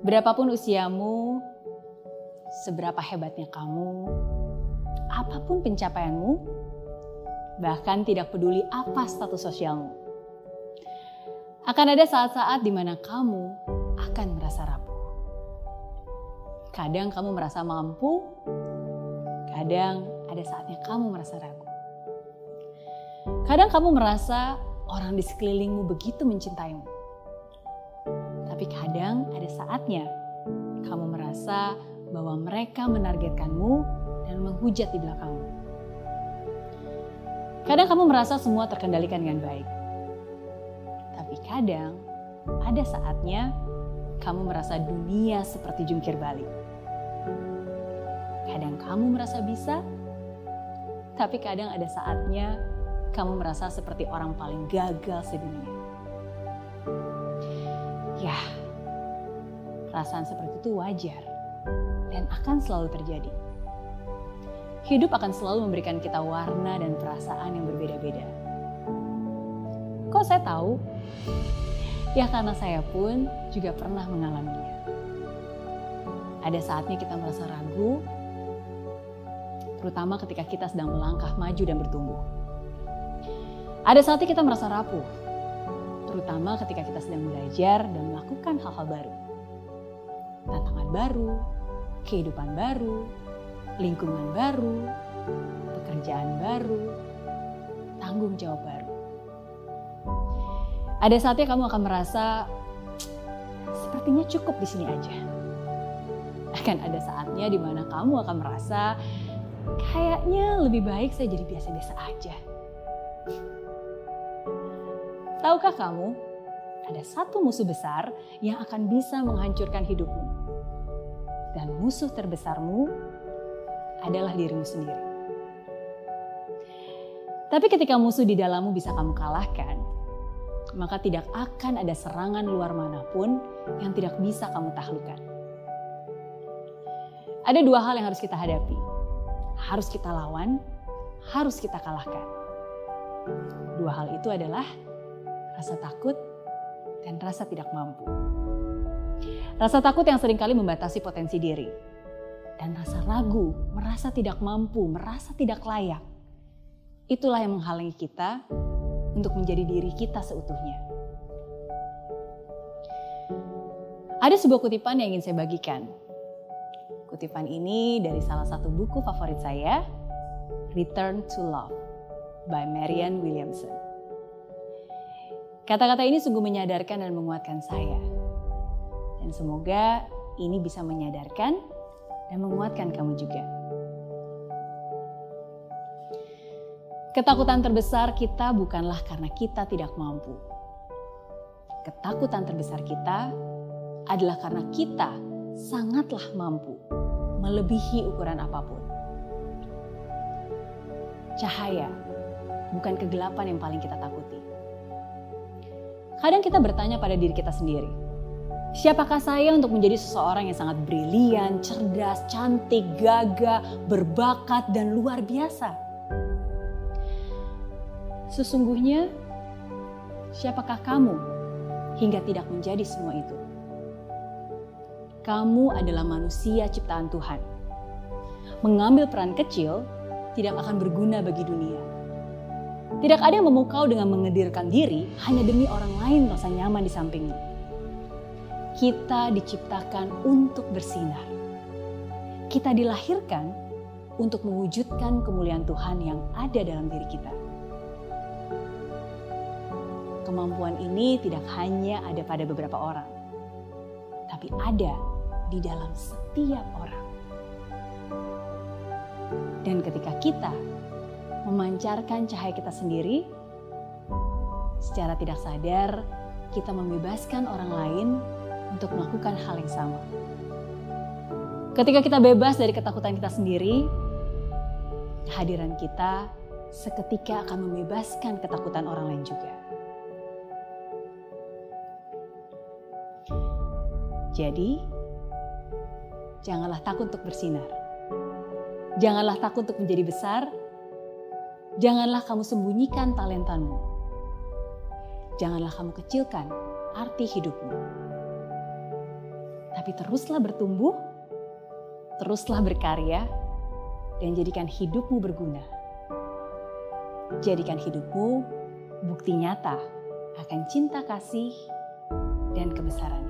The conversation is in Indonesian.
Berapapun usiamu, seberapa hebatnya kamu, apa pun pencapaianmu, bahkan tidak peduli apa status sosialmu. Akan ada saat-saat di mana kamu akan merasa rapuh. Kadang kamu merasa mampu, kadang ada saatnya kamu merasa ragu. Kadang kamu merasa orang di sekelilingmu begitu mencintaimu. Tapi kadang ada saatnya kamu merasa bahwa mereka menargetkanmu dan menghujat di belakangmu. Kadang kamu merasa semua terkendalikan dengan baik. Tapi kadang ada saatnya kamu merasa dunia seperti jungkir balik. Kadang kamu merasa bisa, tapi kadang ada saatnya kamu merasa seperti orang paling gagal sedunia. Ya, perasaan seperti itu wajar dan akan selalu terjadi. Hidup akan selalu memberikan kita warna dan perasaan yang berbeda-beda. Kok saya tahu? Ya karena saya pun juga pernah mengalaminya. Ada saatnya kita merasa ragu, terutama ketika kita sedang melangkah maju dan bertumbuh. Ada saatnya kita merasa rapuh, terutama ketika kita sedang belajar dan melakukan hal-hal baru. Tantangan baru, kehidupan baru, lingkungan baru, pekerjaan baru, tanggung jawab baru. Ada saatnya kamu akan merasa sepertinya cukup di sini aja. Akan ada saatnya di mana kamu akan merasa kayaknya lebih baik saya jadi biasa-biasa aja. Tahukah kamu, ada satu musuh besar yang akan bisa menghancurkan hidupmu. Dan musuh terbesarmu adalah dirimu sendiri. Tapi ketika musuh di dalammu bisa kamu kalahkan, maka tidak akan ada serangan luar mana pun yang tidak bisa kamu taklukkan. Ada dua hal yang harus kita hadapi. Harus kita lawan, harus kita kalahkan. Dua hal itu adalah rasa takut dan rasa tidak mampu. Rasa takut yang sering kali membatasi potensi diri. Dan rasa ragu, merasa tidak mampu, merasa tidak layak. Itulah yang menghalangi kita untuk menjadi diri kita seutuhnya. Ada sebuah kutipan yang ingin saya bagikan. Kutipan ini dari salah satu buku favorit saya, Return to Love by Marianne Williamson. Kata-kata ini sungguh menyadarkan dan menguatkan saya. Dan semoga ini bisa menyadarkan dan menguatkan kamu juga. Ketakutan terbesar kita bukanlah karena kita tidak mampu. Ketakutan terbesar kita adalah karena kita sangatlah mampu melebihi ukuran apa pun. Cahaya bukan kegelapan yang paling kita takuti. Kadang kita bertanya pada diri kita sendiri, siapakah saya untuk menjadi seseorang yang sangat brilian, cerdas, cantik, gagah, berbakat, dan luar biasa? Sesungguhnya, siapakah kamu hingga tidak menjadi semua itu? Kamu adalah manusia ciptaan Tuhan. Mengambil peran kecil tidak akan berguna bagi dunia. Tidak ada yang memukau dengan mengedirkan diri hanya demi orang lain merasa nyaman di sampingmu. Kita diciptakan untuk bersinar. Kita dilahirkan untuk mewujudkan kemuliaan Tuhan yang ada dalam diri kita kemampuan ini tidak hanya ada pada beberapa orang, tapi ada di dalam setiap orang. Dan ketika kita memancarkan cahaya kita sendiri, secara tidak sadar kita membebaskan orang lain untuk melakukan hal yang sama. Ketika kita bebas dari ketakutan kita sendiri, kehadiran kita seketika akan membebaskan ketakutan orang lain juga. Jadi, janganlah takut untuk bersinar. Janganlah takut untuk menjadi besar. Janganlah kamu sembunyikan talentamu. Janganlah kamu kecilkan arti hidupmu. Tapi teruslah bertumbuh, teruslah berkarya, dan jadikan hidupmu berguna. Jadikan hidupmu bukti nyata akan cinta kasih dan kebesarannya.